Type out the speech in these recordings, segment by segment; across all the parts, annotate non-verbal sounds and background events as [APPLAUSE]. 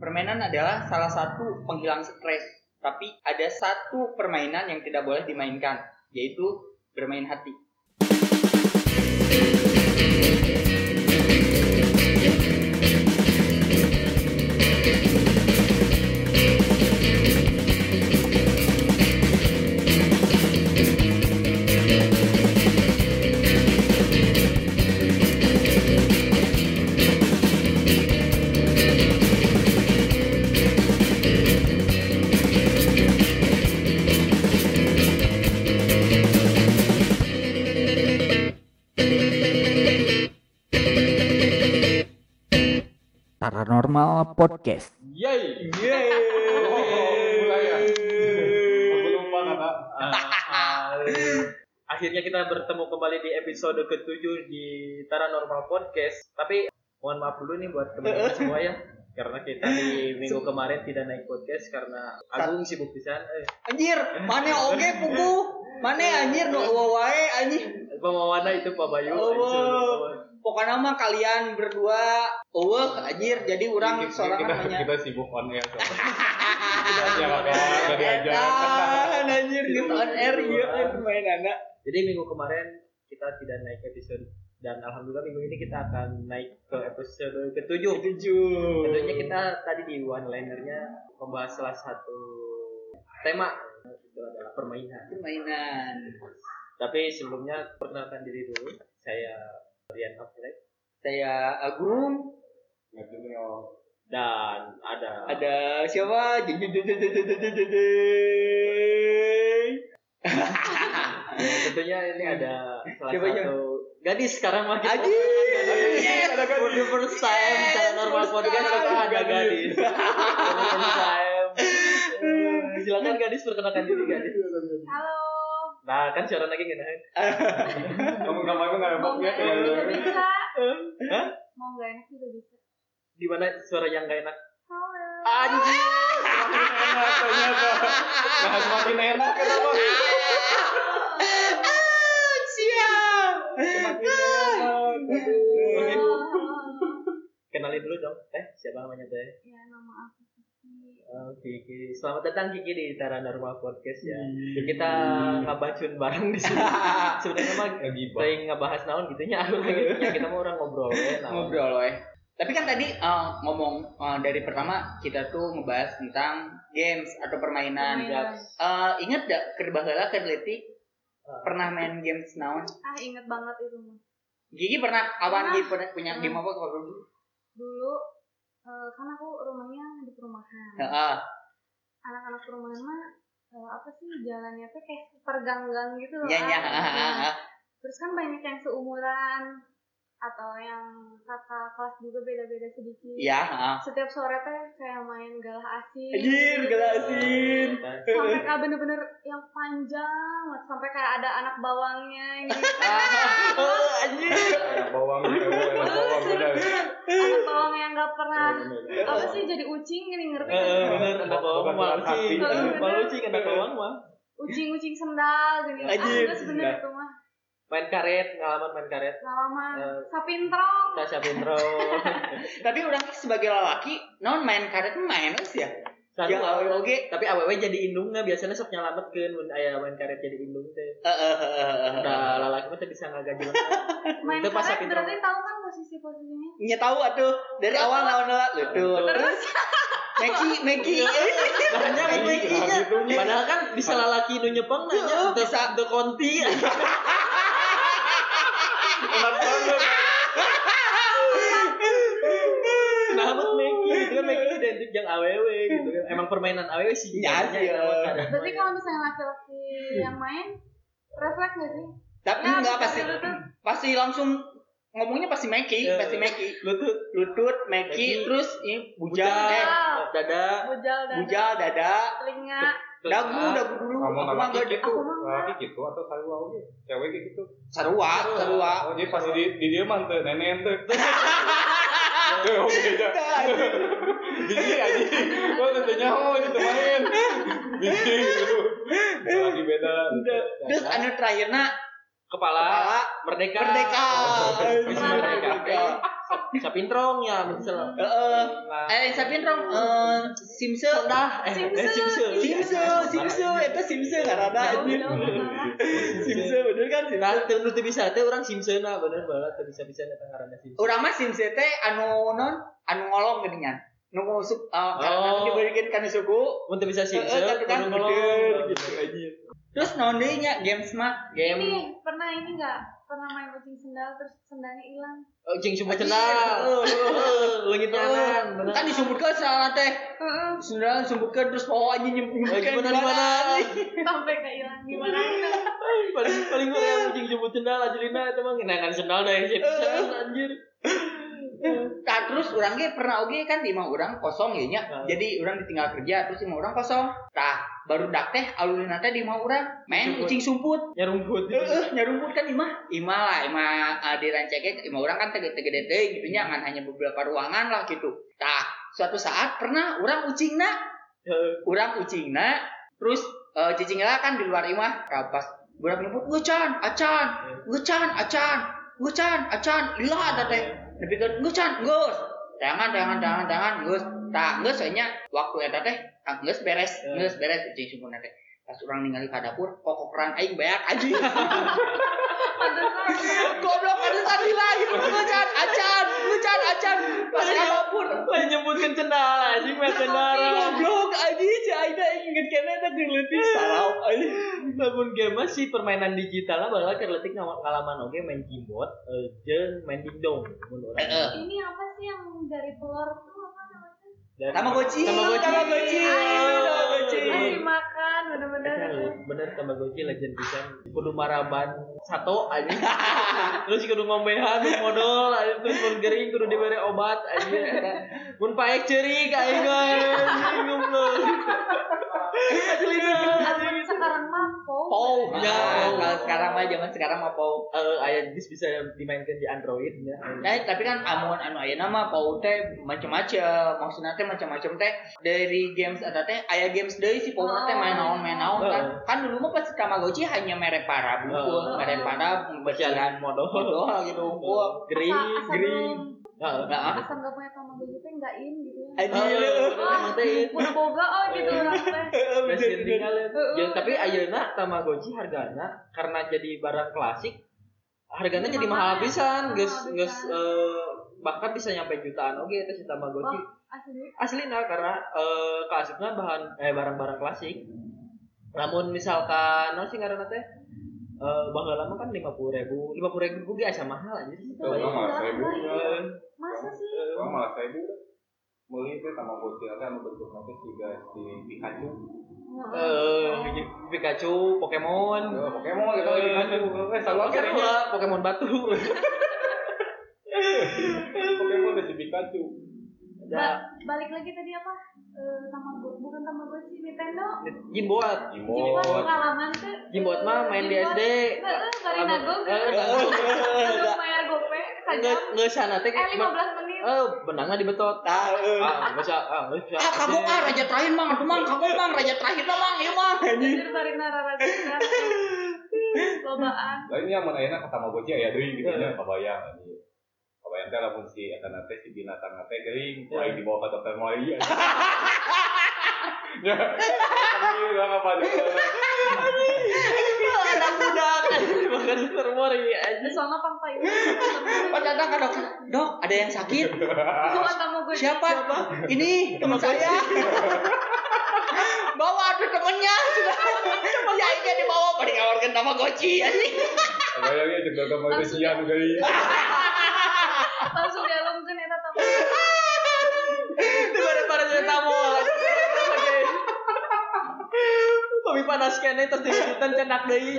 Permainan adalah salah satu penghilang stres. Tapi ada satu permainan yang tidak boleh dimainkan, yaitu bermain hati. Paranormal Podcast. Yeay. Yeay. Oh, mulai ya. Aku lupa kata. Akhirnya kita bertemu kembali di episode ke-7 di Paranormal Podcast. Tapi mohon maaf dulu nih buat teman-teman semua ya. Karena kita di minggu kemarin tidak naik podcast karena Agung sibuk pisan. Eh, Anjir, mana oge puku? Mana anjir no wae anjir. pemawana itu Pak Bayu. Oh, Anjir, Pokoknya mah kalian berdua eueuh anjir jadi orang Kita- sorangan kita, banyak. kita sibuk on air. [LAUGHS] Ya kakak, jadi aja. Edan, anjir geus on air main anak. Jadi minggu kemarin kita tidak naik episode dan alhamdulillah minggu ini kita akan naik ke episode ke-7. Tujuh. Tentunya kita tadi di one linernya membahas salah satu tema itu adalah permainan. Permainan. Tapi sebelumnya perkenalkan diri dulu. Saya Brian Affleck saya Agung Nagino dan ada ada siapa tentunya ini ada salah siapa satu yang? gadis sekarang makin Aji. For the first time paranormal podcast kita ada gadis. For the first time. Silakan gadis perkenalkan diri gadis. Halo, Nah kan suara lagi gini. Kamu [LAUGHS] nggak mau nggak Mau juga bisa. Hah? Mau nggak enak juga bisa. Di mana suara yang gak enak? Anjir. enak ternyata. Nah semakin enak kenapa? Siap. Halo. Kenalin dulu dong. Eh siapa namanya teh? Ya nama aku Oh, Kiki. Selamat datang Kiki di Tara Normal Podcast ya. Iya. Kita ngabacun bareng di sini. [LAUGHS] Sebenarnya mah Lagi sering ngebahas naon gitu nya. Ya, kita mau orang ngobrol ya. naon. Ngobrol weh. Tapi kan tadi eh, ngomong eh, dari pertama kita tuh ngebahas tentang games atau permainan. Permainan. Eh, ingat gak kerba heula keur leutik Ah. pernah main games naon? Ah inget banget itu mah. Gigi pernah awan. Gigi pernah punya game apa kalau dulu? Dulu eh, kan aku rumahnya di perumahan. Heeh. Anak-anak perumahan mah eh, apa sih jalannya tuh kayak perganggang gitu loh. Iya iya. Terus kan banyak yang seumuran atau yang kakak kelas juga beda-beda sedikit. Iya, heeh. Setiap sore teh kayak main galah asing. Anjir, galah asing. sampai kayak bener-bener yang panjang banget. sampai kayak ada anak bawangnya gitu [LAUGHS] Oh, anjir. Anak bawang, anak bawang benar. anak bawang yang nggak pernah apa sih jadi ucing gini ngerti Eh, bener anak bawang mah ucing. ucing anak bawang mah. ucing-ucing sendal gini ah Anjir. enggak sebenarnya itu mah Main karet, pengalaman main karet. pengalaman Eh. sapintrong Tasya Pintro. [LAUGHS] Tapi orang sebagai lelaki, non main karet main sih ya. Satu Yang awewe oge. tapi awewe jadi indungnya biasanya sok nyelametkeun mun aya main karet jadi indung teh. Heeh, heeh. Da lalaki mah teh bisa ngagajelan. [LAUGHS] main pas karet berarti tahu kan posisi-posisinya Nya tahu atuh dari awal lawan lawan tuh. terus Meki, Meki. Banyak lagi Padahal kan bisa lalaki nu nyepeng nanya untuk bisa. konti. [LAUGHS] Enak banget. Kenapa Meki? Itu kan Meki identik yang awewe gitu kan. Emang permainan awewe sih. Ya, jadinya sih, itu ya. mah kadang berarti kalau misalnya laki-laki yang main refleks nggak sih Tapi Ya, enggak pasti pasti langsung ngomongnya pasti Meki, Ya. pasti Meki. lutut, Lutut, Meki, Meki. terus ini bujal, bujal, eh, dada, bujal dan bujal, dada, telinga dagu, ah, dagu dulu. Kamu Aku mah lelaki enggak gitu, Aku mah enggak. lelaki gitu atau sarua oge? Cewek gitu. sarua, sarua. Oh, jadi pas di di [LAUGHS] dia mah teu nenen teu. Teu oke aja. Biji aja. Gua teu teu nyaho itu main. Biji gitu. Lagi beda. Terus anu terakhirna kepala, kepala merdeka. merdeka. Oh, merdeka. Sapintrong ya misal. Heeh. Eh, yang eh Simse dah eh Simse. eh, Simse. Simse, Simse, itu Simse karena Jauh, anjir. jauh, jauh. Simse bener kan Simse. Nah, teu nu teu bisa teh urang Simsena bener baheula teu bisa-bisa eta ngaranna Simse. Urang mah Simse teh anu non anu ngolong geuningan. Nu masuk uh, karena Oh. diberikan kana suku. Mun teu bisa Simse, Heeh, tapi kan gitu anjir. Terus naon deui nya games mah game Ini pernah ini nggak? Pernah main kucing sendal terus sendalnya hilang. Oh, jeung sumber. Leungit nyanan, bener. kan disumputkeun salah teh. Sendal disumputkeun terus bawa anjing nyemputkeun Eh, gimana gimana? Sampai kayak hilang gimana? paling paling gue yang jeung jemput sendal ajelina eta mah ngeunangan sendal da hese pisan anjir. Nah, terus orang ge pernah oge kan di mah orang kosong ya nya. Nah. Jadi orang ditinggal kerja terus di mah orang kosong. Tah, baru dak teh alulina teh di mah orang main Sumput. ucing sumput. Nyarumput. Heeh, nyarumput kan imah. Imah lah, imah uh, di rancake imah orang kan tege-tege teh gitu nya ngan hanya beberapa ruangan lah gitu. Tah, suatu saat pernah orang ucingna, orang ucingna terus uh, cicingnya kan di luar imah. Nah, pas budak nyebut, "Gucan, acan, gucan, acan, gucan, acan." Lila ada teh. Lebih ke gucan, gus. Tangan, tangan, tangan, tangan, gus. Tah, gus soalnya waktu eta teh ah, geus beres, Eh. geus beres ucing sumputna teh. Pas orang ningali ka dapur, kokokeran aing beak anjing. [LAUGHS] Goblok ada tadi lagi Lucan, acan, lucan, acan Pas ka dapur Lain nyebutkeun sendal anjing mah sendal. Goblok anjing si Aida inget kena eta geuletik sarau anjing Lamun game mah si permainan digital lah keur leutik ngalaman ngalaman oge main keyboard eh, jeung main dingdong mun urang. Heeh. Ini apa sih yang dari telur tuh? Dan- Tamagotchi Tamagotchi. Tamagotchi Tamagotchi Masih makan bener-bener. Eta bener Tamagotchi legend pisan. Kudu maraban sato aja [LAUGHS] terus kudu ngombehan modal aja terus mun gering kudu diberi obat aja mun paek ceurik aing goblok Aslina Atau sekarang mah. Pou Ya, Nah, Pou. kalau sekarang mah zaman sekarang mah Pou eh aya bis bisa dimainkan di Android ya. Nah, tapi kan amun anu ayeuna mah Pou teh macem-macem. Maksudna teh macem-macem teh. Dari games ada teh aya games deui si Pou teh main naon main naon kan kan dulu mah pas Tamagotchi hanya mere para buku Heeh. mere para pembecilan modal modal. gitu green Asa- asa green. Heeh. Nah, Asal nggak punya tamagotchi teh nggak in gitu ya. Emang teh. Udah boga oh gitu orang teh. Heeh. Ya, tapi ayeuna Tamagotchi hargana karena jadi barang klasik harganya jadi mahal Mahal. pisan, geus geus bahkan bisa nyampe jutaan oge eta si Tamagotchi. Oh, asli. Aslina karena eh klasiknya bahan eh barang-barang klasik. Namun misalkan naon sih ngaranna teh? Eh baheula mah kan 50.000. 50.000 ge asa mahal aja sih. Tuh, orang malah bukan. Masa sih? Orang malah saya bukan. Meli itu sama bocil kan bentuk nanti juga si Pikachu. Eh Pikachu, Pokemon. Eh, Pokemon gitu Pikachu. Eh selalu lah, Pokemon batu. [LAUGHS] [LAUGHS] Pokemon udah si Pikachu. Ba- balik lagi tadi apa? Eh, Tamago- bukan Tamagotchi, Nintendo. Jimbot. Jimbot Jimbot. pengalaman tuh. Jimbot mah main di. SD. Heeh. Eh, Nagog nagog. bayar gope sajam. nggak sana teh. Eh 15 menit. Eh, benangnya dibetot. Ah, nggak bisa. Ah, nggak bisa. Ah, kamu ah raja terakhir mang, aduh mang, kamu mang raja terakhir lah mang, iya mang. Anjir bari nararaga. Lobaan. Lah ini yang mana enak kata Tamagotchi aya deui gitu nya kabayang anjing. Kabayang teh lamun si eta teh si binatang teh gering, Ya. lain dibawa ke dokter Mali. [LAUGHS] Ya. Ini lah apa. Anak muda kan termori aja. Soalnya pangpai. Pas datang ke dokter, dok ada yang sakit. Siapa? Ini teman saya. [LAUGHS] Bawa tuh temennya sudah. Ya ini dibawa pada jeung dokter Mali sian deui. Langsung dialungkeun eta Tamagotchi. [LAUGHS] Daripada para jadi tamu. Kami panas kene terus diwujudan cenak deui.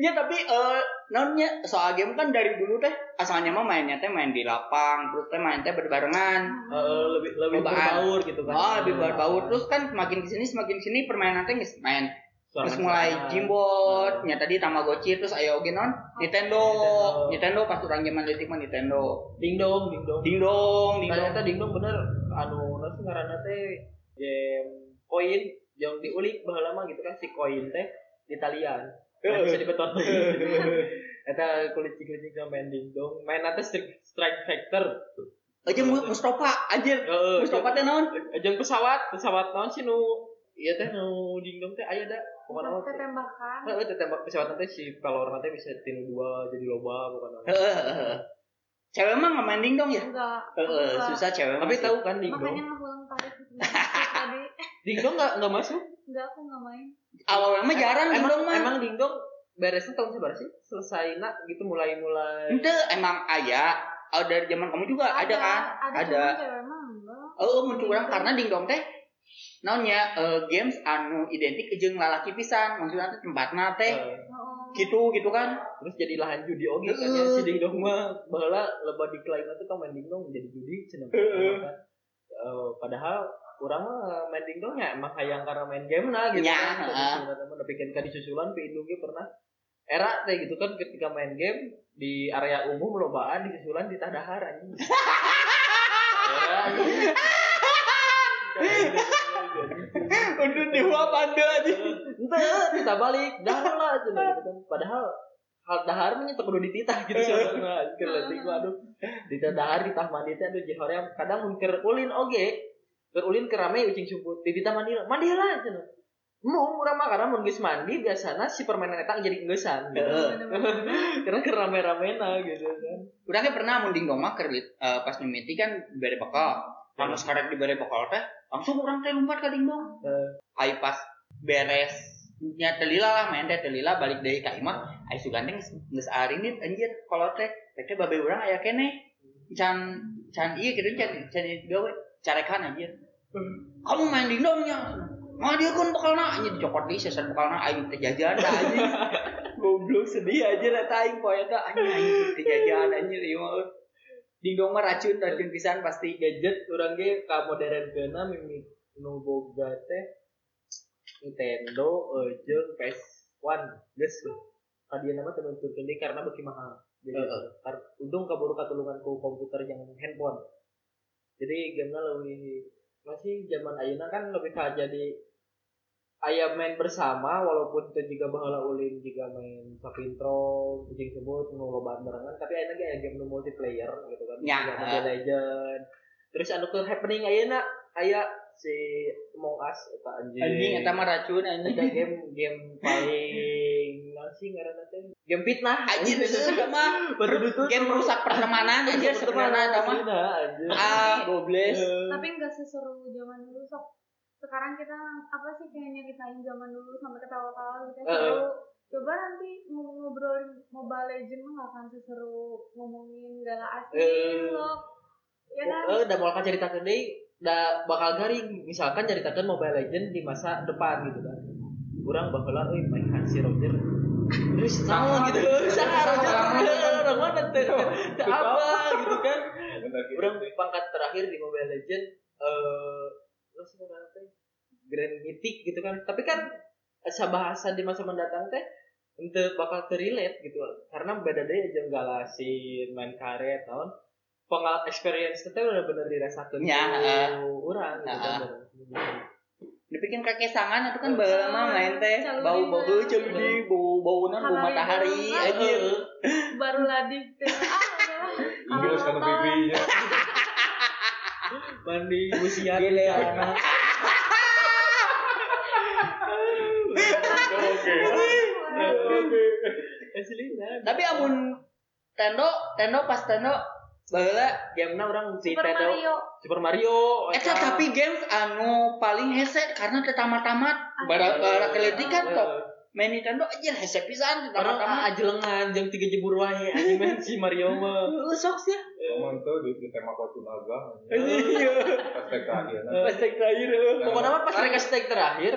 Ya tapi eh naonnya soal game kan dari dulu teh asalnya mah mainnya teh main di lapang, terus teh main teh berbarengan. Eh, lebih lebih berbaur gitu kan. Oh, lebih berbaur terus kan semakin ke sini semakin ke sini permainan teh main terus mulai Jimbot, nya tadi Tamagotchi terus ayo oge non Nintendo. Nintendo. Nintendo pas urang zaman leutik mah Nintendo. dingdong dingdong Dingdong, dingdong. ternyata dingdong bener anu nasi ngaranna teh game koin yang diulik baheula mah gitu kan si koin teh di talian bisa dibeton [LAUGHS] Eta kulit cik main dingdong main nanti strike, strike factor Aja Mu- Mustafa anjir. Heeh, Mustafa teh naon? jeung pesawat pesawat naon sih nu iya teh nu dingdong teh aya da pokoknya Kita tembakan. Heeh, teh tembak pesawat nanti si pelor nanti bisa tinu dua jadi loba pokoknya. Heeh, heeh. Cewek mah nggak main dingdong ya? Enggak. Susah cewek mah Tapi tahu kan Makanya dingdong? ngulang tarik tadi. [LAUGHS] Dingdong enggak enggak masuk? Enggak, aku enggak main. Awalnya mah jarang emang, dingdong mah. Emang dingdong beresnya tahun seberapa sih? Selesai nak gitu mulai-mulai. Ente emang aya. Oh, dari zaman kamu juga ada, kan? Ada. Ada. Oh, muncul orang karena dingdong teh naonnya eh, games anu identik jeung lalaki pisan maksudnya teh tempatna teh Eh, Oh. gitu gitu kan terus jadi lahan judi oge kan ya si dingdong mah baheula lebar diklaim itu kan main dingdong jadi judi cenah kan. Eh, padahal kurang mah main dingdong ya emang hayang karena main game nah gitu Ya, kan. Sebenarnya tapi kan di susulan pi indungnya pernah era teh gitu kan ketika main game di area umum lobaan di susulan di tadahar anjing. [LAUGHS] Anjing. udah dewa pada aja Ente, kita balik, dahar lah cenah gitu kan. Padahal hal dahar mah kudu dititah gitu sebenarnya. Keur leutik aduh. Dititah dahar ditah mandi teh aduh jihoream kadang mun keur ulin oge. Keur ulin keur rame ucing sumput. Dititah mandi mandi lah cenah. Mau urang mah karena mun geus mandi biasana si permainan eta jadi engeusan. gitu. [LAUGHS] Karena keur rame-ramena gitu kan. udah kan pernah mun dingdong mah pas mimiti kan dibere bekal lalu sekarang dibere bekal teh langsung orang teh lompat ke dingdong Eh. ai pas beres nya telila lah main teh telila balik dari ka imah ai sugandeng geus arinit anjir kalau teh teh babe urang aya kene can can ieu kitu can can gawe carekan anjir. Kamu main dingdongnya Nggak dia kan bakal na anjir. Dicokot di sesan bakal na aing teh jajan anjir. [LAUGHS] Goblok sedih aja eta aing poe eta anjir aing teh jajan anjir ieu mah dingdong mah racun racun pisan pasti gadget urang ge ka modern keuna mimik nu boga teh Nintendo jeung PS1 geus. Kadieu nama teu nuntutkeun deui karena beuki mahal. Jadi kar- untung kaburu katulungan ku komputer yang handphone jadi gamenya lebih masih zaman ayeuna kan lebih ka jadi aya main bersama walaupun itu juga baheula ulin juga main sapintro kucing sebut nu lobaan barengan. Tapi ayeuna ge aya game nu multiplayer gitu kan. Ya. Juga Mobile Legend terus anu keur happening ayeuna aya si Among Us eta anjing. Anjing eta mah racun anjing. Game game paling sih? Ngaranna teh game fitnah anjing. Itu mah. Baru ditutup. Game merusak pertemanan anjir sebenarnya mah anjir ah gobles Tapi enggak seseru zaman dulu sok. Sekarang kita apa sih kayak nyeritain zaman dulu sampai ketawa-tawa gitu Heeh. seru. Coba nanti ngomong ngobrolin Mobile Legends mah gak akan seseru ngomongin gala asing Eh. loh. Ya kan? eh udah bakal ceritakeun deui da bakal garing. Misalkan ceritakeun Mobile Legend di masa depan gitu kan. Urang baheula euy main Hansi Roger terus sama gitu. saha Roger orang mana teh? Apa gitu kan? Urang pangkat terakhir di Mobile Legend eh lo sih teh? Grand Mythic gitu kan. Tapi kan asa bahasan di masa mendatang teh untuk bakal terrelate gitu. Karena beda deh jeung galasin main karet naon? Pengal experience itu bener-bener dirasakan Ya, orang gitu kan dibikin kakesangan itu kan baheula mah main teh bau bau celudi bau bau bau matahari anjir Baru ladif teh. Ah, [LAUGHS] udah. Iya, sekarang pipinya. mandi usia Gile, anak Oke. Oke. asli nah tapi amun tendo tendo pas tendo baheula game orang si Super Nintendo Mario. Super Mario Eta eta. tapi games anu paling hese karena tetamat-tamat bara bara keleutik kan tok main Nintendo aja hese pisan orang tetamat-tamat ajelengan jeung tiga jebur wae anjing main si Mario mah. [LAUGHS] Heeh, sok sih. Emang tuh di, di tema Kotu Naga. iya. Hashtag terakhir. pas tek terakhir. Pokoknya pas mereka terakhir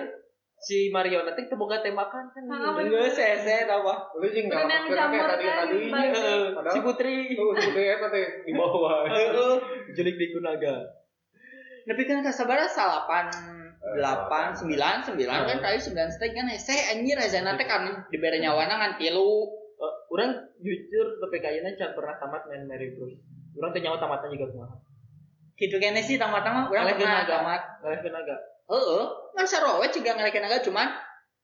si Mario nanti teboga tembakan kan. Nah, Geus hese apa Lu jing nggak Berenang masker kayak jamur tadi kan, tadi. balik. Heeh, si Putri. Tuh apa teh di bawah. Jelik di Kunaga. Tapi kan kasabara salapan delapan sembilan sembilan kan kali sembilan stake kan. Hese anjir hese nanti kan diberi nyawana ngan tilu. Eh, orang jujur PKI can pernah tamat main Mary Bruce. Orang teh nyawa tamatan juga kumaha. gitu kene sih tamat-tamat urang pernah tamat. Ngalekeun naga. heeh kan sarowe juga naga cuman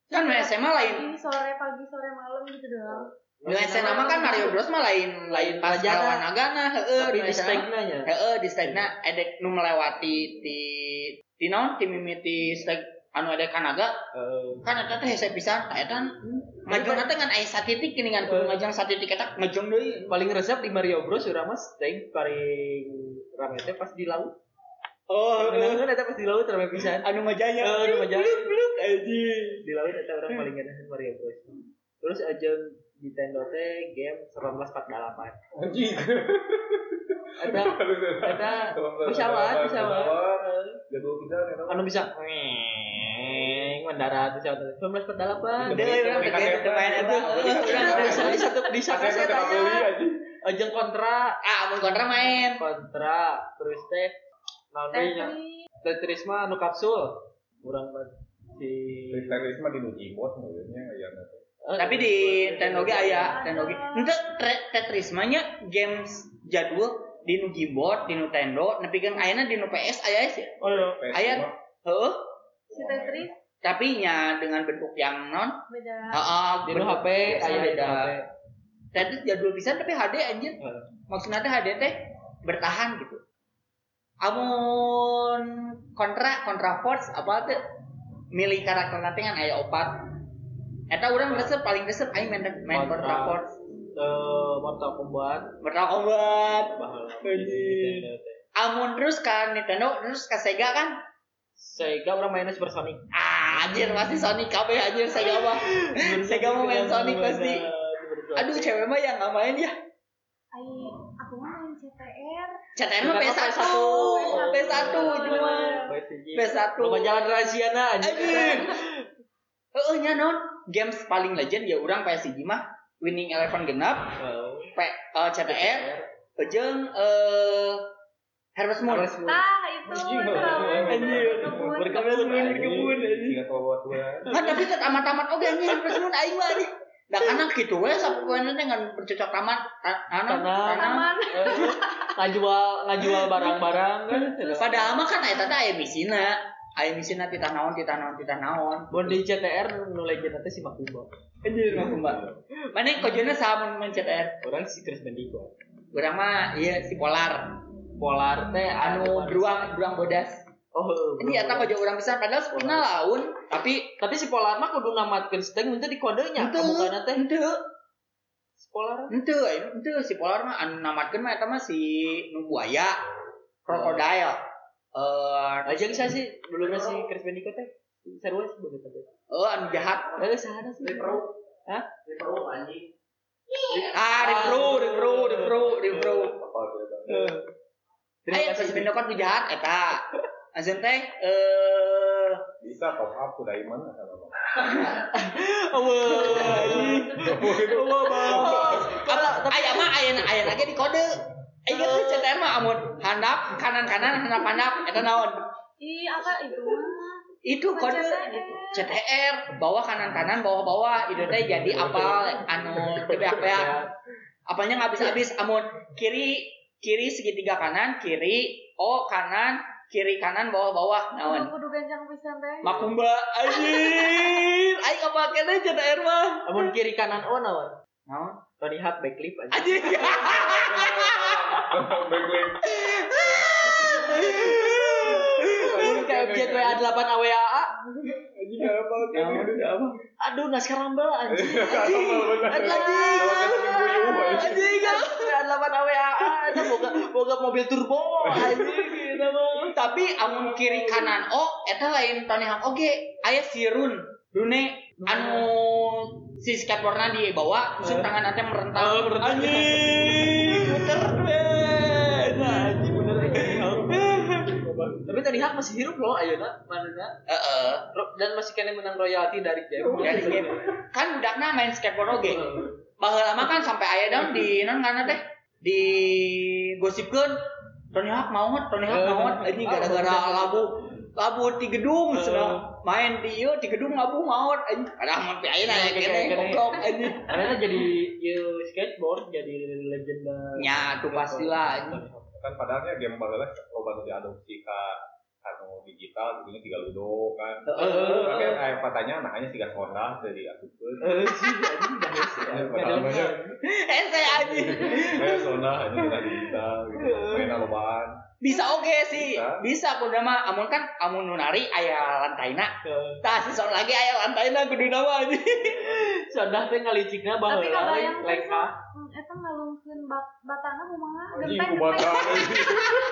kan nu SMA lain. Ini sore pagi sore malam gitu doang. nu SMA mah kan Mario Bros mah lain lain pas Pelajaran. lawan nagana heeh di stake nya. heeh di stake na edek nu melewati ti ti naon ti mimiti stake anu ada kanaga Eh, kan eta teh hese pisan ta eta ngajong teh ngan aya satitik gini ngan kudu ngajang satitik eta. Ngajong deui paling resep di Mario Bros urang mah stake paling rame teh pas di laut. Oh Bener eta pas di laut rame pisan. anu ngajanya Eh, anu ngajanya. bluk bluk anjing Di laut eta orang paling ngeunaheun Mario Bros. Terus aja Nintendo teh game 1948. Anjing. Eta eta pesawat pesawat kita nih. anu bisa mendarat pesawat 1948. Deui urang teh teu main bisa di satu di satu Saya anjing. Ajeng kontra ah mun kontra main kontra terus teh naon deui nya Tetris. Tetris mah anu kapsul. Urang mah si Teknis mah di Nujibot modelnya aya nanti. Eh, tapi di Nintendo ge aya Nintendo ge henteu Tre- Tetris mah games jadul di nu keyboard di Nintendo nepikeun ayeuna di nu PS aya sih Oh iya. Aya. heueuh Si Tetris tapi nya dengan bentuk yang non beda. heeh Di nu HP aya di beda. Tetris jadul pisan tapi HD anjir maksudnya teh HD teh bertahan gitu amun kontra kontra force apa tuh? Milih karakter nanti kan aya opat. Eta urang resep paling resep aing main main kontra force. Eh, Mortal Kombat. Mortal Kombat. Amun terus kan Nintendo terus ke Sega kan? Sega orang mainnya Super Sonic. ah, anjir pasti Sonic kabeh anjir Sega mah. [LAUGHS] Sega mau main Sonic pasti. Aduh cewek mah yang nggak main ya. Main CTR. CTR mah Bukan PS1 PS1. PS1 cuma PS1 Loba jalan rahasia na Anjir. Heeh [LAUGHS] nya non games paling legend ya urang PSG mah Winning Eleven genap P eh, CTR jeung eh Harvest Moon. Tah, itu. Anjing. itu. Anjir. Berkebun. Berkebun, anjing. Tua. Kan tapi tetep amat-amat oge anjing Harvest Moon aing mah anjing. Da kana kitu we sapopoena teh ngan bercocok tanam. Taman. Ngajual ngajual barang-barang kan. [LAUGHS] Padahal mah kan eta teh aya misina. Aya misina titah naon titah naon titah naon. Bon di CTR nu legend teh si Makumba. Anjir mah kumaha. Mana kojona saha mun main CTR? Orang si Chris Bandicoot. Urang mah iya si Polar. Polar teh anu beruang beruang bodas Oh, ini eta kok orang bisa padahal spina laun tapi tapi si Polar mah kudu namatkeun steng itu di kodenya Henteu. kamukana teh ente si Polar. ente ente si polar mah anu namatkeun mah eta mah si nu buaya krokodil eh Aja saya sih dulu si Chris Bandicoot teh seru sih bener teh. oh anu jahat Eh sana sih. Hah? ah repro repro repro repro? Terima ayo kasih. nu jahat eta [LAUGHS] Azan teh eh Bisa top up udah iman sama Bang. apa aya mah aya aya lagi di kode Ayo gitu CTR mah amun. Handap kanan kanan handap handap eta naon? Ih, apa itu itu kode. CTR bawah kanan kanan bawah bawah itu teh jadi apal anu tebeak beak apalnya nggak habis habis amun. Kiri kiri segitiga kanan kiri o kanan kiri kanan bawah bawah naon Kudu gancang pisan teh. makumba anjir aing kapake teh CTR mah Amun kiri kanan oh naon? naon Tony Hawk backflip aja. anjir Backlit. Kayak GTA 8 AWAA. Anjing apa? Apa? Aduh, naskah rambel [LAUGHS] anjing. Anjing. Anjing. Anjing. GTA 8 AWAA eta boga boga mobil turbo anjing gitu mah. tapi amun kiri kanan o eta lain Tony Hawk oge aya si Run Rune anu si skateboardna di bawah terus tangan nanti Oh, merentang. anjing Hawk masih hidup loh ayeuna manehna. heeh. Dan masih kena menang royalti dari game. dari game. kan budakna main skateboard oge baheula lama kan sampai aya dong di non ngana teh di gosipkeun Tony Hawk maut Tony Hawk maut anjing gara-gara lagu kabut di gedung sedang main di ieu di gedung ngabu maut anjing padahal mun pi ayeuna ya Oke, kene oke, oke. goblok anjing. Karena jadi you skateboard jadi legenda. nya tuh pastilah anjing. Kan padahalnya game baheula loba nu diadopsi ka anu digital ini tiga ludo kan Heeh. Oke, eh, katanya anaknya tiga sonda dari. Eh, ya sih. [LAUGHS] Eh, ente anjing Kayak sonda hanya kita digital gitu. Main lobaan. Bisa oke sih Bisa. kudu mah amun kan amun nu nari aya lantaina tah si sok lagi aya lantaina kudu nama anjing [LAUGHS] Sondah teh ngalicikna Tapi baheula kabayang we, lengkah. Hmm, Eta ngalungkeun bat batana kumaha genteng [LAUGHS]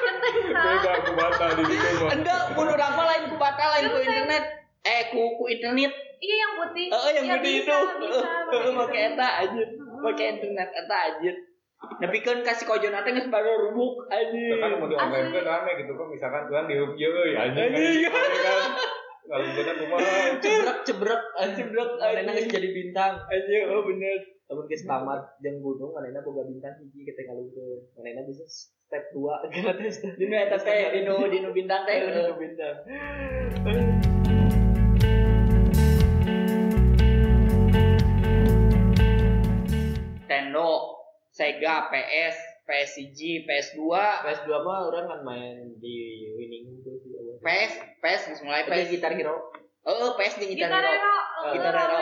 genteng sa. Beda kubata di mah. enggak mun urang mah lain ku bata lain ku internet eh ku ku internet Iya yang putih. Heeh yang Iya, bisa, itu. Heeh pakai make eta anjir. Make internet eta anjir. Tapi kan kasih kojon nanti geus baru rubuk anjir. kan mau di online Asli. kan rame gitu kan misalkan kan di hub euy anjing Anjing. anjing kan kalau kita kumaha Cebrek cebrek anjing Cebrek, anjing. geus jadi bintang. Anjir, oh bener. Lamun geus tamat jeung gunung manehna boga bintang hiji kita ngalungkeun. Manehna bisa step 2 kana tes. Dinu eta teh dinu dinu bintang teh. [LAUGHS] Dinu bintang. Nintendo, Sega, PS, PSG, PS2, PS2 mah orang kan main di winning itu sih. awal. PS, PS mulai PS. gitar hero. Heeh, PS di Gitar Gitar Hero. Hero. Oh, Gitar. Hero.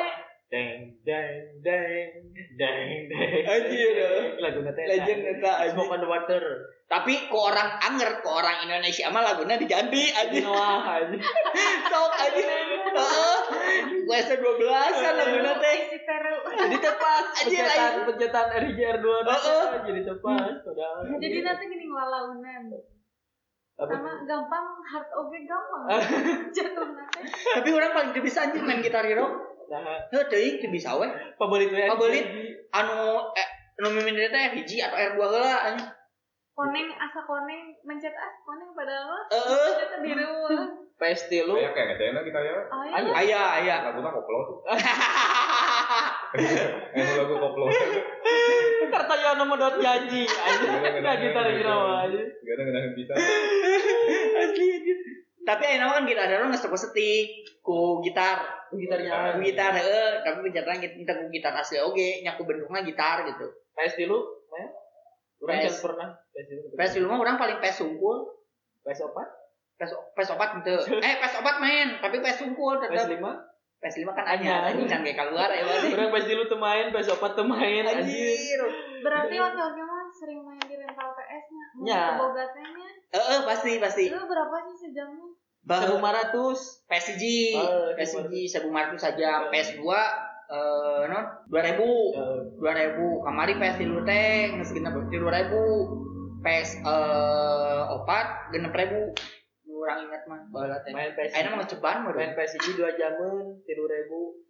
Deng deng deng deng deng. Anjir. Lagu nate. Legend eta anjir. Smoke on the water. Tapi ku orang anger, ku orang Indonesia mah laguna diganti anjir. Wah, anjing. Sok anjir. Heeh. 12-an laguna teh. Si Teru. Jadi tepat Anjir, pencetan anjing. pencetan RJR2 Heeh. jadi tepat padahal. Jadi nanti gini ngelalaunan. Apa? Sama gampang hard oge gampang. [LAUGHS] Jatuh nanti. Tapi orang paling bisa anjir main Gitar Hero. Nah, teuing teu bisa we. favorit we. Anu eh nu mimin teh hiji atau R2 heula anjing. Koneng asa koneng mencet as koneng padahal mah. Heeh. Kita biru. PS lu kayak kayak kita ya Oh Ayo. iya. Aya aya. laguna koplo tuh [LAUGHS] eh lagu koplo karta ya nomor dot janji aja. Enggak gitar hero aja. gak ada gak bisa Asli anjir. Tapi ayeuna kan Gitar Hero geus teu seti ku gitar. Gitarnya gitar heeh, tapi pencetan kita ku gitar asli oge, nya ku bentukna gitar gitu. PS lu main? Urang PS. pernah PS lu. PS dulu mah orang paling PS sungkul. PS apa? PS PS opat henteu. [LAUGHS] Eh PS opat main, tapi PS sungkul PS tetep. 5? PS 5 kan anyar, Anyar. anjing can kayak keluar ya. Urang PS lu teu main, PS opat teu main anjing. Anjir. Berarti laki-laki mah sering main di rental PS-nya. Mau Ya. kebogatnya. Heeh, pasti pasti. Itu berapa sih sejamnya? Bah- 1500. PSG, Oh, PSG 1500 saja, PS2 eh non 2000. Eh, 2000 kamari PS tilu teh geus genep 2000 PS eh opat genep ribu urang ingat mah baheula teh main PS. ayeuna mah ceban mah main PS ini 2 jaman 3000.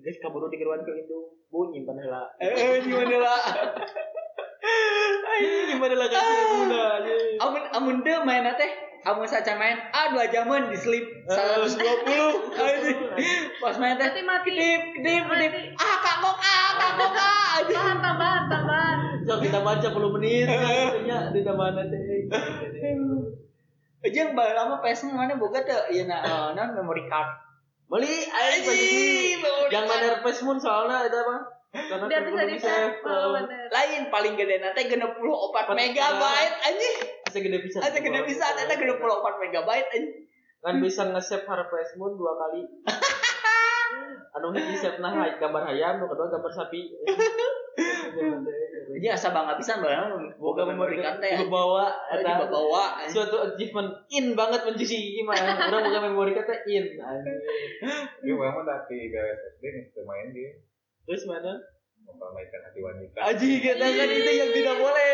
Geus kaburu dikeruan ke indung. Bu nyimpan heula. eh gimana lah [LAUGHS] Anjing gimana lah kasih anjing. amun amun teu main teh amun saca main ah dua jaman di sleep. 120 anjing [LAUGHS] [LAUGHS] pas main teh mati. kedip kedip kedip ah kagok ah kagok ah. Anjing Tambahan, tambahan, tambahan. Sok kita baca 10 menit. [LAUGHS] Katanya di mana teh. Jeung baheula mah PS mana boga teu ieu na eh, non memory card. Beli memory Yang mana PS mun soalnya eta mah. Karena Biar bisa di save. Oh, eh. lain paling gede nanti genep puluh opat Empat megabyte anjing Asa gede bisa. ada gede bisa ada gede puluh opat megabyte anjing Kan bisa nge-save harvest moon dua kali. [LAUGHS] anu hiji save nah gambar hayam, nu kedua gambar sapi. [LAUGHS] jadi asa bangga pisan baheula boga memory card teh Ibu bawa ada eta bawa suatu achievement in banget mencisi gimana orang bukan memori kata in anjing. Ini memang dari dari SD nih main dia terus mana mempermainkan hati wanita. aji kita kan itu yang tidak boleh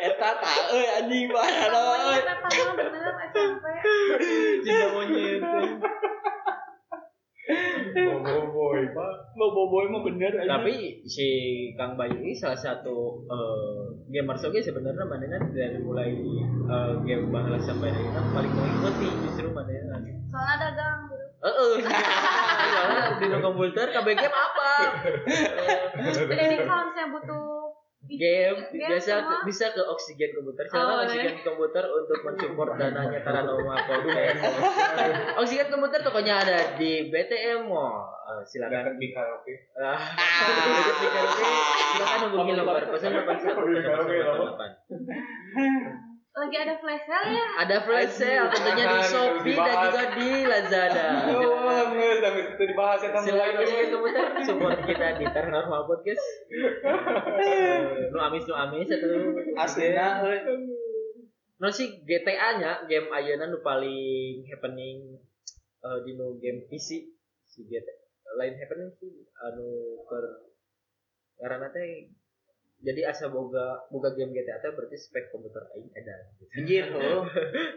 eta tah euy anjing bener SMP. cinta monyet Oh boy, pak. mau boboy mah bener anjing tapi si Kang Bayu ini salah satu eh, gamer soge sebenarnya mana dari mulai eh, game bahala sampai akhirnya paling mengikuti justru mana Soalnya dagang gitu. Di no komputer game apa? Jadi kalau misalnya butuh game Game biasa semua. bisa ke oksigen komputer Oh, silakan boleh. oksigen komputer untuk mensupport dananya Taranoma [LAUGHS] Podcast oksigen komputer tokonya ada di BTM Mall Eh, silakan Dekat Bika oke. Ah, di karaoke. silakan hubungi nomor 0811 Lagi ada flash sale ya? ada flash sale tentunya di Shopee dan juga di Lazada. [LAUGHS] Oh, tapi itu dibahas ya silakan oksigen komputer support kita di Taranoma Podcast. [LAUGHS] Nu amis nu amis atau Aslina euy. No sih GTA nya game ayeuna nu paling happening eh, di nu game PC si GTA lain happening sih anu per karena teh jadi asa boga boga game GTA teh berarti spek komputer aing edan [LAUGHS] gitu. Anjir, heuh.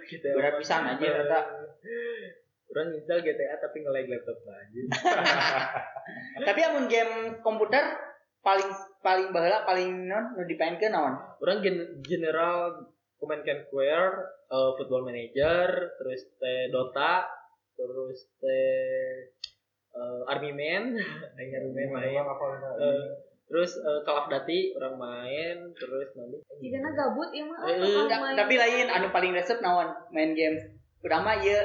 gitu Berat pisan anjir eta. Orang install GTA tapi nge-lag laptop aja. [LAUGHS] Tapi amun game komputer paling paling baheula paling non nu dipaenkeun naon? Orang gen general Command Conquer, eh, Football Manager, terus teh Dota, terus teh eh, Army Man, [LAUGHS] aing Army Man main. Eh, terus eh, Call of Duty orang main, terus nanti Jika gabut ya mah. Eh, Ta- main. Tapi lain anu paling resep naon main game. Udah mah ieu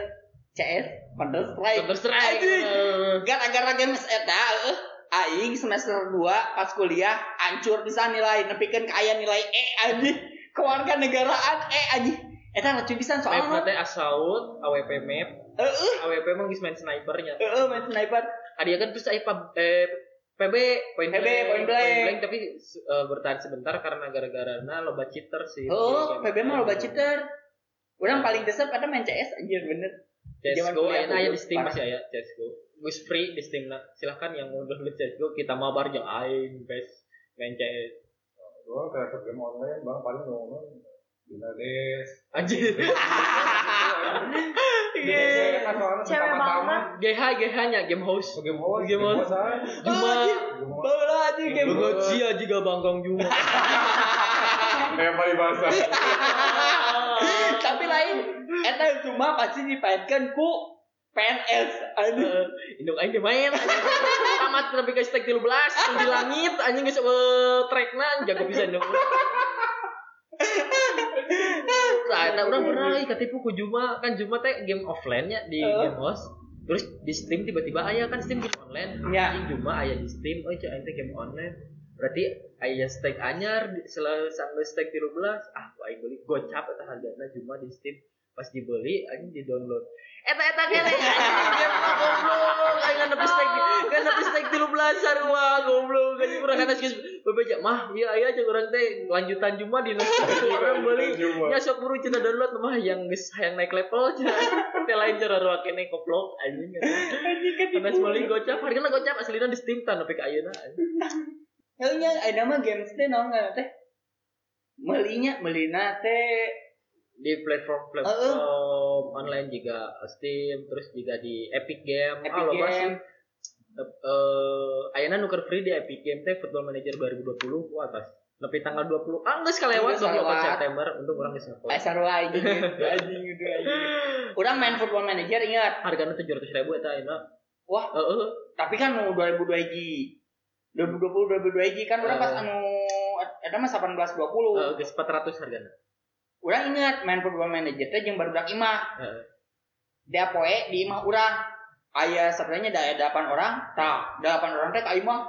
CS Counter Strike. Counter Strike. Eh, Gara-gara game eta eueuh aing semester 2 pas kuliah hancur bisa nilai nepikeun ka aya nilai E anjing. Keluarga negaraan E anjing. Eta lucu pisan Map soalnya. teh Assault, AWP map, Heeh, AWP mah geus main snipernya. heeh main sniper. Ada kan terus aya pub- eh, PB point PB, point blank. tapi eh, bertahan sebentar karena gara-gara loba cheater sih. Oh. PB mah loba cheater. Urang paling desep ada main CS anjir bener. CSGO kuliah aya aya dulu, di Steam masih aya CSGO. Gus free di Steam nah. Silahkan yang mau download CSGO kita mabar jeung aing guys main CS. Gua kayak game online bang paling ngomong Binades. Anjir. Cewek banget. GH GH nya game host. Game host, Game host. aja. Cuma Bawa aja game. Begot sia juga bangkong juga. Kayak paling bahasa. [LAUGHS] Tapi lain eta cuma pasti dipaenkeun ku PNS anjing. Eh, Induk aing teh main. Tamat tapi ke stake 13 di langit anjing geus uh, trackna jago bisa induk. Nah, eta urang pernah euy katipu ku Juma kan Juma teh game offline nya di Eh. game host. Terus di Steam tiba-tiba aya kan Steam game online. Ya. Anjing Juma aya di Steam, oh aing teh game online. Berarti aya stake anyar setelah sampai stake 13 ah aing beli gocap eta hargana Juma di Steam. Pas dibeli anjing di download. Eta eta kene anjing goblok aing kan nepi stake kan nepi stake 13 sarua goblok anjing urang kana geus bebeja mah ieu aya aja urang teh lanjutan Juma di urang [LAUGHS] beli Juma. Ya sok buru cenah download mah yang geus hayang naik level cenah. Teh lain cara ruak kene goblok anjing. Anjing kan Karena beli gocap, hargana gocap aslina di Steam tan tapi ka ayeuna. Heuh nya aya nama games teh naon teh? Melinya melina teh Di platform-platform online juga Steam, terus juga di Epic Game. Epic sih. Game. Eh, ayeuna nuker free di Epic Game teh Football Manager 2020 ku atas. Nepi tanggal 20. Ah, geus kalewat Geus 24 kalewat. September untuk orang geus Aya ngepost. sarua anjing [LAUGHS] anjing gitu anjing. Urang main football manager ingat. Hargana 700 ribu eta ayeuna. Wah, Heeh. tapi kan nu 2002 hiji. 2020 2002 hiji kan urang pas Eh. anu eta mah 18 20. Heeh, geus 400 hargana. Urang ingat main football manager teh jeung barudak imah. Heeh. Dia poe di imah urang. Aya sebenarnya ada 8 orang. Tah, 8 orang teh ka imah.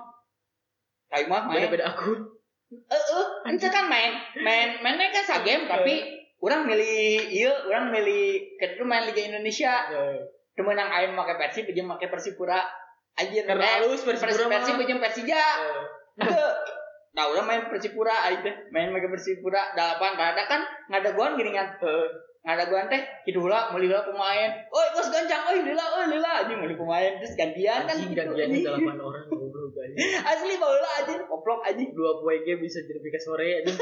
Ka imah main. Beda-beda akun. Heeh, ente kan main, main mainnya kan sa game tapi orang milih iya, orang milih kedua main Liga Indonesia. Cuma yang aing make Persib jeung make Persipura. Anjir, Karena eh, halus Persipura. Persib jeung Persija. Nah, udah main Persipura teh, main make Persipura delapan rada kan ngadaguan gini kan. Ngadaguan teh kitu heula meuli heula pemain. Oi, bos gancang, oi lila, oi lila anjing meuli pemain terus gantian kan Anjing gitu. gantian delapan orang goblok anjing. [LAUGHS] Asli baheula anjing, goblok anjing. Dua PWG bisa jadi pika sore anjing. [LAUGHS]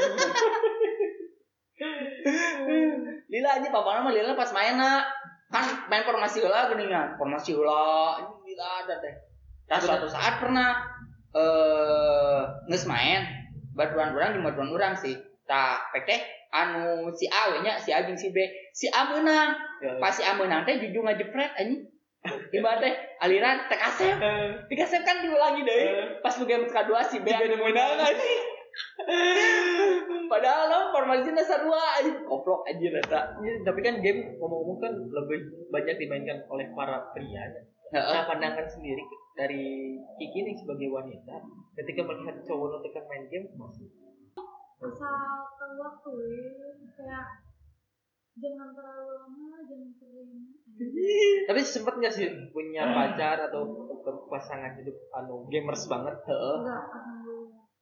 Lila aja papa mah Lila pas main kan main formasi heula geuning kan formasi heula ini Lila ada teh nah suatu saat pernah eh geus main. Batuan orang di batuan orang sih. Tah pek teh anu si A nya si A jeung si B. Si A menang pas si A menang teh jujur ngajepret anjing. [LAUGHS] Ibarat teh? Aliran teh kasep. Teh kasep kan diulangi deui pas lu game kedua si B. Anu menang anjing. [LAUGHS] Padahal lo formasinya sarua aja. Koplok aja rata. Ya, tapi kan game ngomong-ngomong kan lebih banyak dimainkan oleh para pria. ya. Nah, pandangan sendiri dari Kiki nih sebagai wanita, ketika melihat cowok nonton main game, masih asal tahu waktu ya kayak jangan terlalu lama jangan terlalu lama tapi sempet nggak sih punya pacar atau pasangan hidup anu gamers banget? Heeh. enggak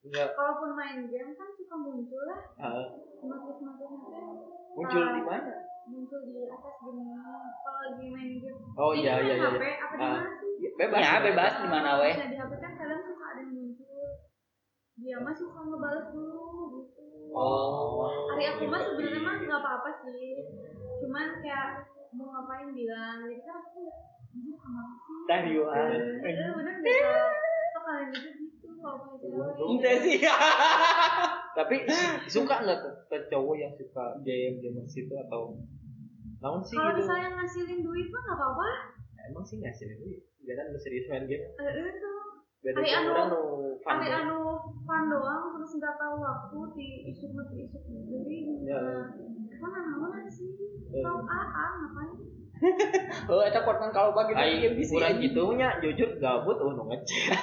Enggak. kalaupun main game kan suka muncul lah Heeh. notif notifnya teh Muncul di mana? muncul di atas gini kalau lagi main game Oh iya iya iya. HP apa di mana sih Ya, Bebas. Ya, bebas di mana weh. Bisa di HP kan kadang suka ada yang muncul dia mah suka ngebales dulu gitu Oh. hari aku mah sebenarnya mah nggak apa-apa sih cuman kayak mau ngapain bilang jadi kan aku anjir ke mana sih Tadi wah. Eh, bener nggak so kalian itu gitu kalau punya Ente sih. [LAUGHS] Tapi suka nggak ke, ke cowok yang suka game gamers itu atau namun sih kalau gitu? misalnya ngasilin duit mah nggak apa-apa Emang sih ngasih duit. Kan lu serius main game. eh itu Beda Hari sama anu- game. anu fun doang terus nggak tahu waktu di isuk di isuk jadi Ya. apa namanya sih Eh. Tahu AA ngapain [LAUGHS] Oh, eta kuatan kalau bagi Ai game bisa. kurang gitunya jujur gabut oh nu ngecek. [LAUGHS]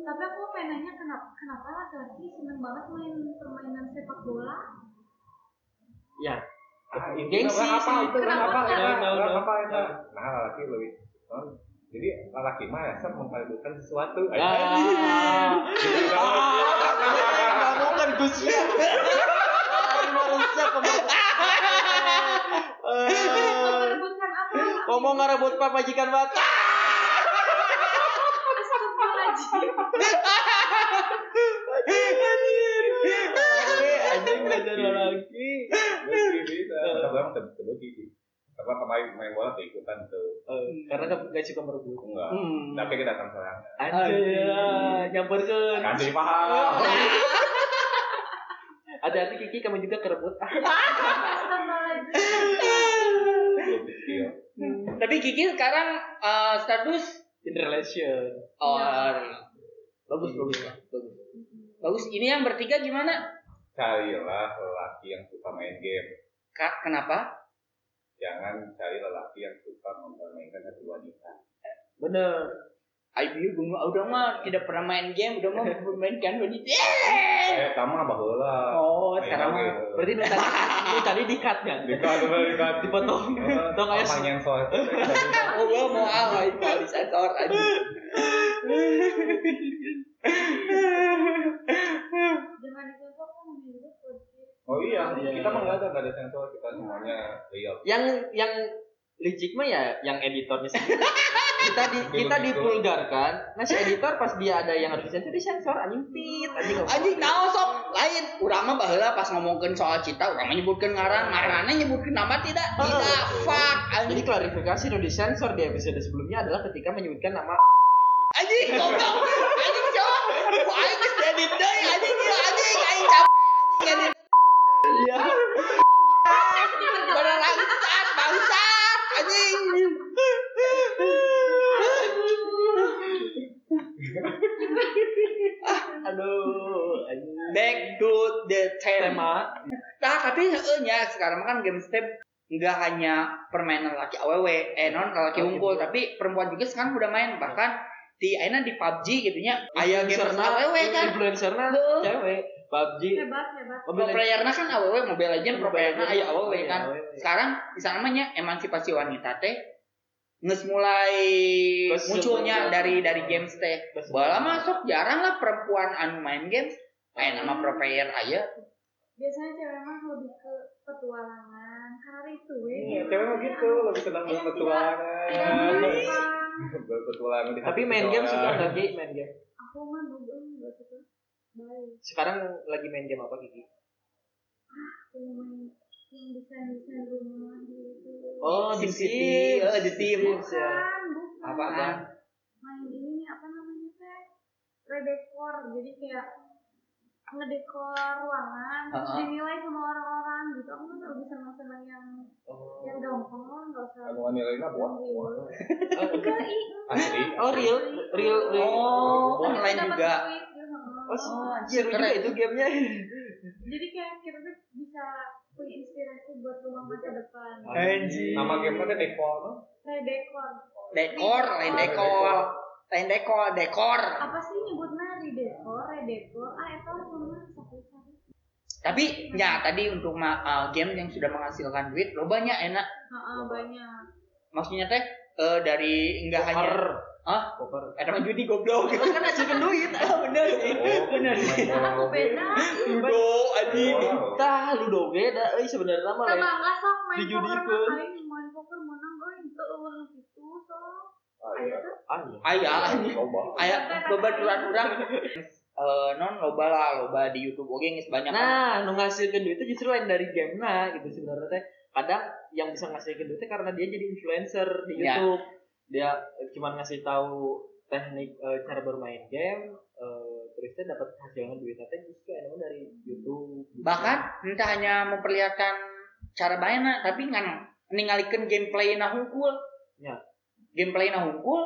tapi aku nanya kenapa kenapa laki-laki seneng banget main permainan sepak bola Ya. Ah, itu Gengsi apa itu Kenapa? apa ya? Apa itu? Nah, laki lebih. oh, Jadi laki mah ya mengkalkulkan sesuatu. Ah. Kamu kan Gus. [LAUGHS] memperebutkan apa Ngomong ngerebut pak majikan bata. Astagfirullahaladzim [LAUGHS] Anjing belajar lagi. Meski bisa. Kita bilang terbagi sih. Karena kemarin main bola tuh ikutan tuh. Karena gak, gak suka merebut. Enggak. Hmm. Tapi kita akan serang. Anjir, nyamperkeun. Kan jadi paham. [LAUGHS] Hati-hati Kiki kamu juga kerebut. [LAUGHS] Kecil. Tapi Kiki sekarang eh, status In relation. oh Iya. bagus bagus lah bagus. Bagus. Ini yang bertiga gimana? Carilah lelaki yang suka main game. Kak, kenapa? Jangan cari lelaki yang suka mempermainkan hati wanita. Bener. IBU gue udah mah tidak pernah main game, udah mah memainkan wanita. Eh, kamu bahula. Oh, sekarang mah Berarti lu tadi lu tadi di-cut-nya. Dekat, dekat. [LAUGHS] Dipotong. Tong aya yang soal? Oh, gue mau ah, itu di sensor aja. [LAUGHS] jangan disensor kan namanya juga podcast Oh iya, Iya, kita iya. mah nggak ada nggak ada sensor, kita semuanya real. yang yang licik mah ya yang editornya sendiri. [LAUGHS] kita di kita dipulgarkan nah si editor pas dia ada yang harus disensor disensor anjing pit anjing Anjing naon sok lain. Urang mah baheula pas ngomongkeun soal cita, urang mah nyebutkeun ngaran, marana nyebutkeun nama tidak? Tidak, fuck. jadi Anjing, klarifikasi no disensor di episode sebelumnya adalah ketika menyebutkan nama anjing goblok. [LAUGHS] Anjing sok. Ku aing geus diedit deui anjing anjing aing capek anjing iya Pada langsat, bangsat, anjing. aduh Back to the tema. Nah, tapi nya sekarang kan game step nggak hanya permainan laki aww, eh non laki unggul. tapi perempuan juga sekarang udah main bahkan di aina di PUBG gitu nya aya game Influencerna- aww kan. influencerna cewek PUBG hebat hebat. Pro playerna kan aww Mobile Legends pro playerna aya aww kan. Sekarang di sana namanya emansipasi wanita teh nges mulai munculnya dari dari games teh. Bala masuk jarang lah perempuan anu main games. Kayak nama pro player aja. biasanya cewek mah lebih ke petualangan karena itu Iya, cewek mah gitu, lebih senang Iya, tapi main game suka nggak Ki? main game? Aku mah dulu nggak suka. Sekarang lagi main game apa Kiki? Aku main yang desain desain rumah gitu. Oh di Sims. Eh, di. Sims, ya. Bukan bukan. Apaan? main ini apa namanya teh? Redekor. Jadi kayak ngedekor ruangan terus Heeh. dinilai sama orang-orang gitu. Aku kan lebih senang senang yang oh yang gampang lah nggak usah Anu nilainya buat. Asli. Oh real, real, real. Oh, Wah. online Dapat juga. ya. Oh, seru juga keren. itu gamenya. Jadi kayak kita tuh bisa punya inspirasi buat rumah masa depan. Anjir. Nama gamenya teh default. no? Kayak dekor. Dekor, lain dekor. Lain dekor, dekor. Apa sih nyebutnya redekor, redekor? Ah, itu satu-satu. Tapi ya tadi untuk ma- uh, game yang sudah menghasilkan duit lo banyak enak. Heeh, banyak. Maksudnya teh eh, dari enggak hanya ah Poker. ada mah judi goblok kan hasilkan duit [LAUGHS] ah bener sih Oh, [LAUGHS] bener sih aku beda. ludo Wow. Tah, lu do beda euy sebenarnya mah lain. Tetangga sok main poker main poker menang euy itu eueuh gitu sok. Ah, Ayo iya. tuh. Ah, iya. ayah anjing Coba. ayah bebaturan orang [LAUGHS] eh non loba lah loba di YouTube oke geus banyak kan. Nah, nu ngasilkeun duit itu justru lain dari game nah gitu sebenarnya teh. Kadang yang bisa ngasilkeun duit teh karena dia jadi influencer di Ya. YouTube. Dia eh, cuma ngasih tahu teknik eh, cara bermain game eh, terus teh dapat hasilnya duit teh justru emang dari YouTube. gitu. bahkan entah hanya memperlihatkan cara mainnya tapi ngan ningalikeun gameplay na hungkul Ya. gameplay na hungkul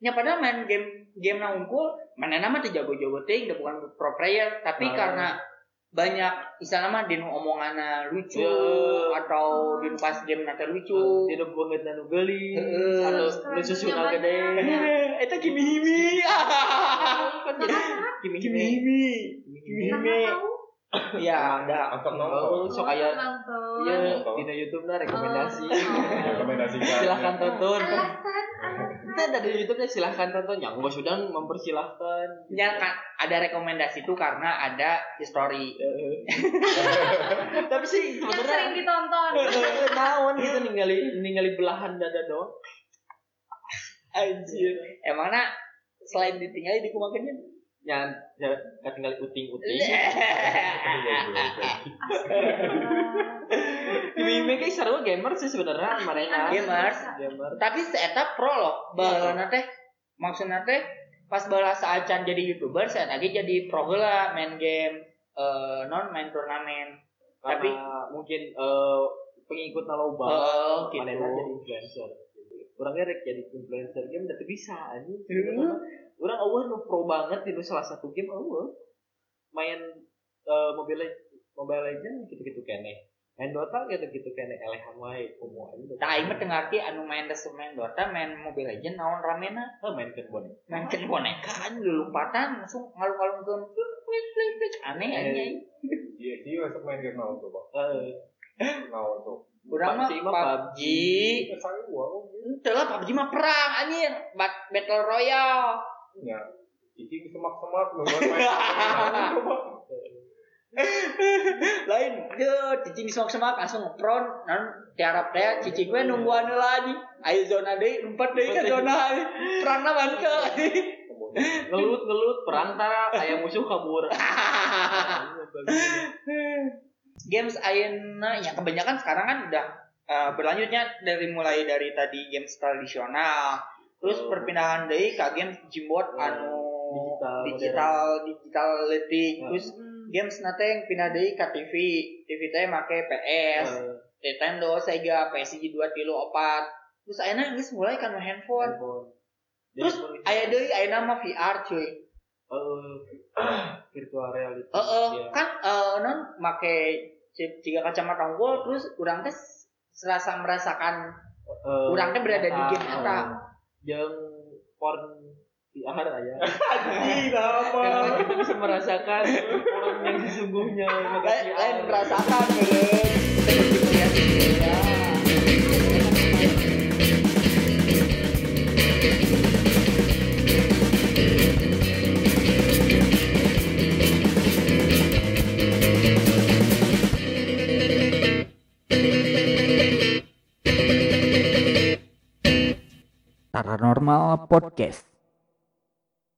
nya padahal main game game na hungkul mana nama teh jago-jago ting udah bukan pro player tapi Ah. karena banyak istilah mah dinu omonganna lucu Ya. atau dinu pas game nanti lucu Tidak banget nu geuli Heeh. atau Terus lu susu banyak. gede. itu kimi himi jadi kimi himi Kimi himi tahu ya ada Oh, nonton. so kayak nonton. Iya, di YouTube nah rekomendasi. Rekomendasikan. silahkan tonton. Alasan, alasan. Kita ada di YouTube ya silahkan tonton. Yang gue sudah mempersilahkan. ya kan ada rekomendasi itu karena ada history [LAUGHS] Tapi sih Yang sering sebenarnya ditonton. naon gitu ningali ningali belahan dada doang. anjir emangnya selain ditinggali di kumakannya Ya, ya gak tinggal uting-uting. [LAUGHS] Kimi kayak seru gamer sih sebenarnya mereka. Gamers. Gamer. tapi seeta pro loh baheula teh maksudnya teh pas balas acan jadi youtuber saya lagi jadi pro heula main game eh, non main turnamen Tapi Tapi- mungkin eh, pengikut loba. Oh, gitu. Jadi influencer. Orangnya rek jadi influencer game tapi bisa anjing. [LAUGHS] Hmm. Orang eueuh nu pro banget itu salah satu game eueuh. Main eh, Mobile Le- Mobile Legend gitu-gitu kene. Main Dota gitu-gitu kene elehan wae kumu aja. tak aing mah teu ngarti anu main resu main Dota main Mobile Legends naon ramena Ah, main kan boneka. main ke boneka kan lompatan langsung klik klik aneh anjing Iya, sih masuk main game naon coba. Eh, Naon tuh. urang mah PUBG Eh. Ente lah PUBG mah perang anjir Bat- Battle Royale Ya. Cicing semak-semak nonton main. [LAUGHS] [LAUGHS] lain dia cicing semak semak langsung ngepron non tiarap teh cicing gue nungguan lagi ayo zona deh empat deh kan zona perang naman ke ngelut ngelut perang tara aya musuh kabur. [LAUGHS] games ayeuna yang kebanyakan sekarang kan udah eh, berlanjutnya dari mulai dari tadi games tradisional terus Oh. perpindahan dari ke games jimbot Oh, anu digital, digital digital letik Oh. terus games nate yang pindah dari ke TV TV teh make PS Eh, Nintendo, Sega, PSG 2 kilo 4 terus ayeuna geus mulai kan handphone handphone. terus Jadi, aya deui ayeuna mah VR cuy eh, [CLEARS THROAT] virtual reality. heeh Iya. kan eh non make jika kacamata unggul terus urang teh serasa merasakan Eh, urang teh berada di game eta. eh, Jeung porn VR aya. anjing Karena kita bisa merasakan porn yang sesungguhnya. lain lain merasakan ya Paranormal Podcast.